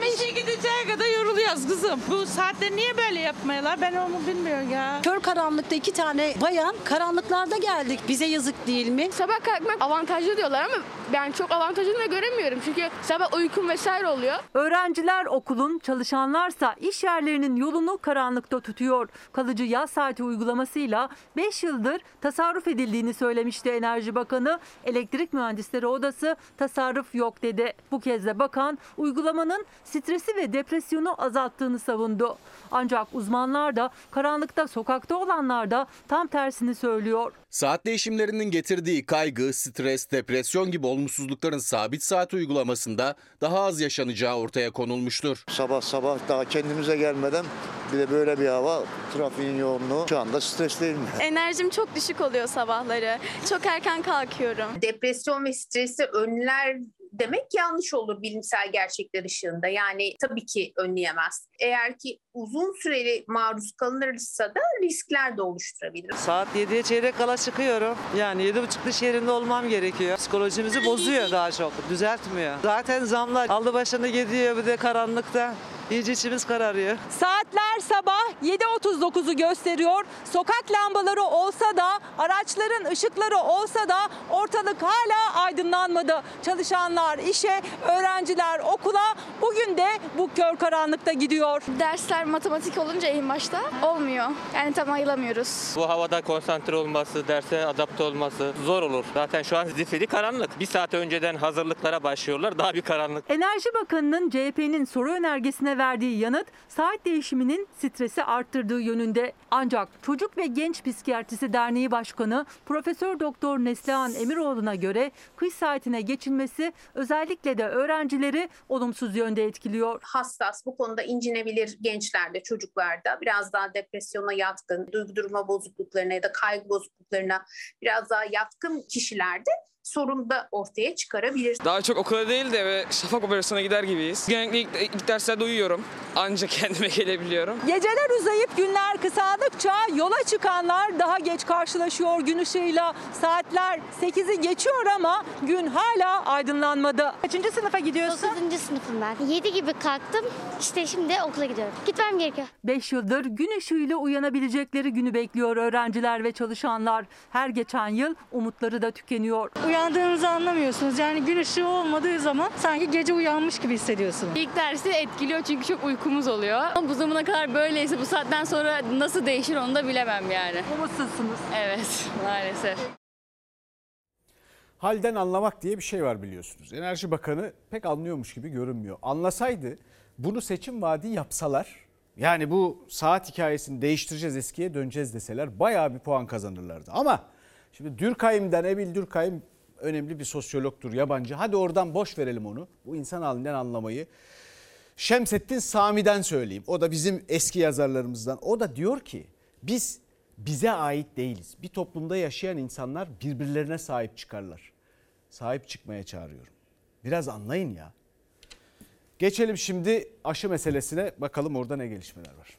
Sizden işe gideceği kadar yoruluyoruz kızım. Bu saatte niye böyle yapmıyorlar ben onu bilmiyorum ya. Kör karanlıkta iki tane bayan karanlıklarda geldik. Bize yazık değil mi? Sabah kalkmak avantajlı diyorlar ama ben çok avantajını da göremiyorum. Çünkü sabah uykum vesaire oluyor. Öğrenciler okulun, çalışanlarsa iş yerlerinin yolunu karanlıkta tutuyor. Kalıcı yaz saati uygulamasıyla 5 yıldır tasarruf edildiğini söylemişti Enerji Bakanı. Elektrik Mühendisleri Odası tasarruf yok dedi. Bu kez de bakan uygulamanın stresi ve depresyonu azalttığını savundu. Ancak uzmanlar da karanlıkta sokakta olanlar da tam tersini söylüyor. Saat değişimlerinin getirdiği kaygı, stres, depresyon gibi olumsuzlukların sabit saat uygulamasında daha az yaşanacağı ortaya konulmuştur. Sabah sabah daha kendimize gelmeden bir de böyle bir hava, trafiğin yoğunluğu şu anda stresliyim. Enerjim çok düşük oluyor sabahları. Çok erken kalkıyorum. Depresyon ve stresi önler demek yanlış olur bilimsel gerçekler ışığında. Yani tabii ki önleyemez. Eğer ki uzun süreli maruz kalınırsa da riskler de oluşturabilir. Saat 7'ye çeyrek kala çıkıyorum. Yani 7.30 iş yerinde olmam gerekiyor. Psikolojimizi bozuyor daha çok. Düzeltmiyor. Zaten zamlar aldı başını gidiyor bir de karanlıkta. İyice içimiz kararıyor. Saatler sabah 7.39'u gösteriyor. Sokak lambaları olsa da, araçların ışıkları olsa da ortalık hala aydınlanmadı. Çalışanlar işe, öğrenciler okula bugün de bu kör karanlıkta gidiyor. Dersler matematik olunca en başta olmuyor. Yani tam ayılamıyoruz. Bu havada konsantre olması, derse adapte olması zor olur. Zaten şu an zifiri karanlık. Bir saat önceden hazırlıklara başlıyorlar. Daha bir karanlık. Enerji Bakanı'nın CHP'nin soru önergesine verdiği yanıt saat değişiminin stresi arttırdığı yönünde. Ancak Çocuk ve Genç Psikiyatrisi Derneği Başkanı Profesör Doktor Neslihan Emiroğlu'na göre kış saatine geçilmesi özellikle de öğrencileri olumsuz yönde etkiliyor. Hassas, bu konuda incinebilir gençlerde, çocuklarda biraz daha depresyona yatkın, duygu durma bozukluklarına ya da kaygı bozukluklarına biraz daha yatkın kişilerde sorun da ortaya çıkarabilir. Daha çok okula değil de eve şafak operasyona gider gibiyiz. Genellikle ilk, ilk derslerde uyuyorum. Ancak kendime gelebiliyorum. Geceler uzayıp günler kısaldıkça yola çıkanlar daha geç karşılaşıyor gün ışığıyla. Saatler 8'i geçiyor ama gün hala aydınlanmadı. Kaçıncı sınıfa gidiyorsun? 9. sınıfım ben. 7 gibi kalktım. İşte şimdi okula gidiyorum. Gitmem gerekiyor. 5 yıldır gün ışığıyla uyanabilecekleri günü bekliyor öğrenciler ve çalışanlar. Her geçen yıl umutları da tükeniyor. Uyandığınızı anlamıyorsunuz. Yani gün ışığı olmadığı zaman sanki gece uyanmış gibi hissediyorsunuz. İlk dersi etkiliyor çünkü çok uykumuz oluyor. Ama bu zamana kadar böyleyse bu saatten sonra nasıl değişir onu da bilemem yani. Umutsuzsunuz. Evet maalesef. Halden anlamak diye bir şey var biliyorsunuz. Enerji Bakanı pek anlıyormuş gibi görünmüyor. Anlasaydı bunu seçim vaadi yapsalar yani bu saat hikayesini değiştireceğiz eskiye döneceğiz deseler bayağı bir puan kazanırlardı. Ama şimdi Dürkheim'den Emil Dürkheim önemli bir sosyologtur yabancı. Hadi oradan boş verelim onu. Bu insan halinden anlamayı. Şemsettin Sami'den söyleyeyim. O da bizim eski yazarlarımızdan. O da diyor ki biz bize ait değiliz. Bir toplumda yaşayan insanlar birbirlerine sahip çıkarlar. Sahip çıkmaya çağırıyorum. Biraz anlayın ya. Geçelim şimdi aşı meselesine. Bakalım orada ne gelişmeler var.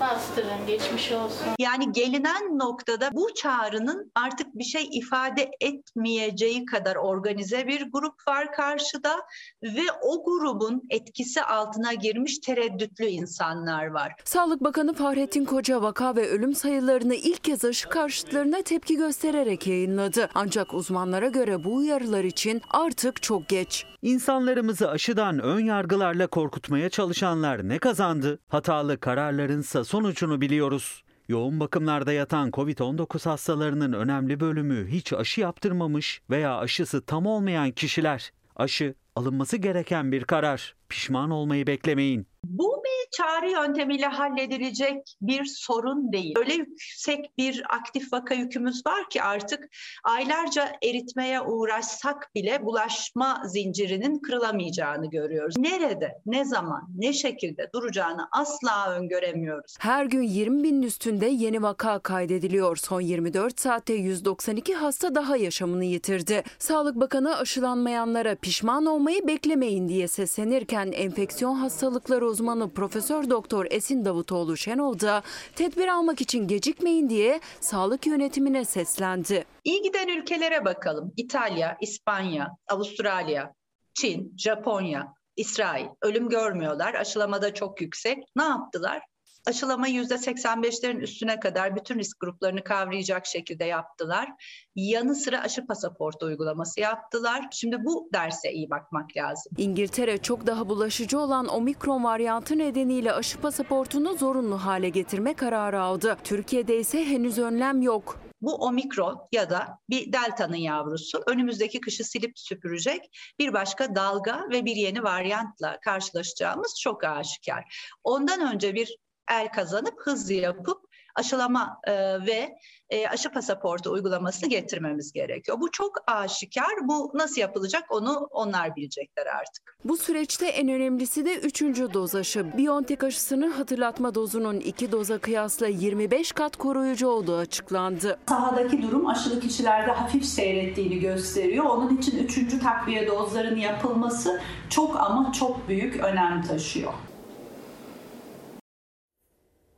Bastırın geçmiş olsun. Yani gelinen noktada bu çağrının artık bir şey ifade etmeyeceği kadar organize bir grup var karşıda ve o grubun etkisi altına girmiş tereddütlü insanlar var. Sağlık Bakanı Fahrettin Koca vaka ve ölüm sayılarını ilk kez aşı karşıtlarına tepki göstererek yayınladı. Ancak uzmanlara göre bu uyarılar için artık çok geç. İnsanlarımızı aşıdan ön yargılarla korkutmaya çalışanlar ne kazandı? Hatalı kararlarınsa sonucunu biliyoruz. Yoğun bakımlarda yatan COVID-19 hastalarının önemli bölümü hiç aşı yaptırmamış veya aşısı tam olmayan kişiler. Aşı alınması gereken bir karar. Pişman olmayı beklemeyin. Bu bir çağrı yöntemiyle halledilecek bir sorun değil. Öyle yüksek bir aktif vaka yükümüz var ki artık aylarca eritmeye uğraşsak bile bulaşma zincirinin kırılamayacağını görüyoruz. Nerede, ne zaman, ne şekilde duracağını asla öngöremiyoruz. Her gün 20 binin üstünde yeni vaka kaydediliyor. Son 24 saatte 192 hasta daha yaşamını yitirdi. Sağlık Bakanı aşılanmayanlara pişman olmayı beklemeyin diye seslenirken enfeksiyon hastalıkları uzmanı Profesör Doktor Esin Davutoğlu Şenol da tedbir almak için gecikmeyin diye sağlık yönetimine seslendi. İyi giden ülkelere bakalım. İtalya, İspanya, Avustralya, Çin, Japonya, İsrail ölüm görmüyorlar. Aşılamada çok yüksek. Ne yaptılar? Aşılamayı %85'lerin üstüne kadar bütün risk gruplarını kavrayacak şekilde yaptılar. Yanı sıra aşı pasaportu uygulaması yaptılar. Şimdi bu derse iyi bakmak lazım. İngiltere çok daha bulaşıcı olan omikron varyantı nedeniyle aşı pasaportunu zorunlu hale getirme kararı aldı. Türkiye'de ise henüz önlem yok. Bu omikron ya da bir delta'nın yavrusu önümüzdeki kışı silip süpürecek bir başka dalga ve bir yeni varyantla karşılaşacağımız çok aşikar. Ondan önce bir el kazanıp hız yapıp aşılama e, ve e, aşı pasaportu uygulamasını getirmemiz gerekiyor. Bu çok aşikar. Bu nasıl yapılacak onu onlar bilecekler artık. Bu süreçte en önemlisi de 3. doz aşı. BioNTech aşısının hatırlatma dozunun 2 doza kıyasla 25 kat koruyucu olduğu açıklandı. Sahadaki durum aşılı kişilerde hafif seyrettiğini gösteriyor. Onun için 3. takviye dozların yapılması çok ama çok büyük önem taşıyor.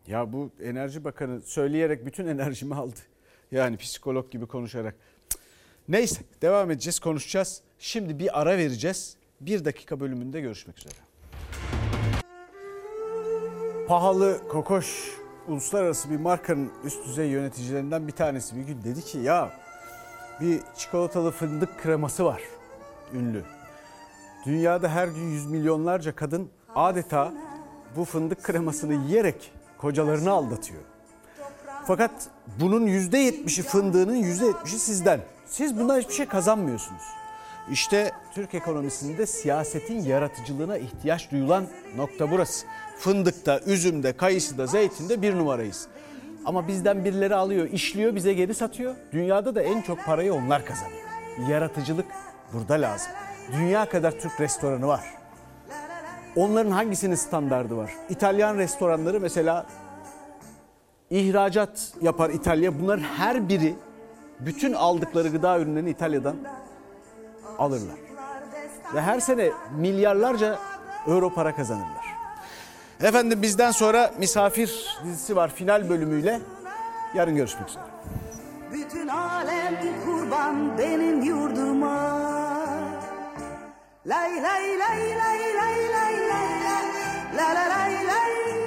Ya bu Enerji Bakanı söyleyerek bütün enerjimi aldı. Yani psikolog gibi konuşarak. Neyse devam edeceğiz konuşacağız. Şimdi bir ara vereceğiz. Bir dakika bölümünde görüşmek üzere. Pahalı kokoş uluslararası bir markanın üst düzey yöneticilerinden bir tanesi bir gün dedi ki ya bir çikolatalı fındık kreması var ünlü. Dünyada her gün yüz milyonlarca kadın adeta bu fındık kremasını yiyerek kocalarını aldatıyor. Fakat bunun yüzde yetmişi fındığının yüzde yetmişi sizden. Siz bundan hiçbir şey kazanmıyorsunuz. İşte Türk ekonomisinde siyasetin yaratıcılığına ihtiyaç duyulan nokta burası. Fındıkta, üzümde, kayısıda, zeytinde bir numarayız. Ama bizden birileri alıyor, işliyor, bize geri satıyor. Dünyada da en çok parayı onlar kazanıyor. Yaratıcılık burada lazım. Dünya kadar Türk restoranı var. Onların hangisinin standardı var? İtalyan restoranları mesela ihracat yapar İtalya. Bunların her biri bütün aldıkları gıda ürünlerini İtalya'dan alırlar. Ve her sene milyarlarca euro para kazanırlar. Efendim bizden sonra misafir dizisi var final bölümüyle. Yarın görüşmek üzere. Bütün alem kurban benim yurduma لا لا لا لا لا لا لا لا لا لا لا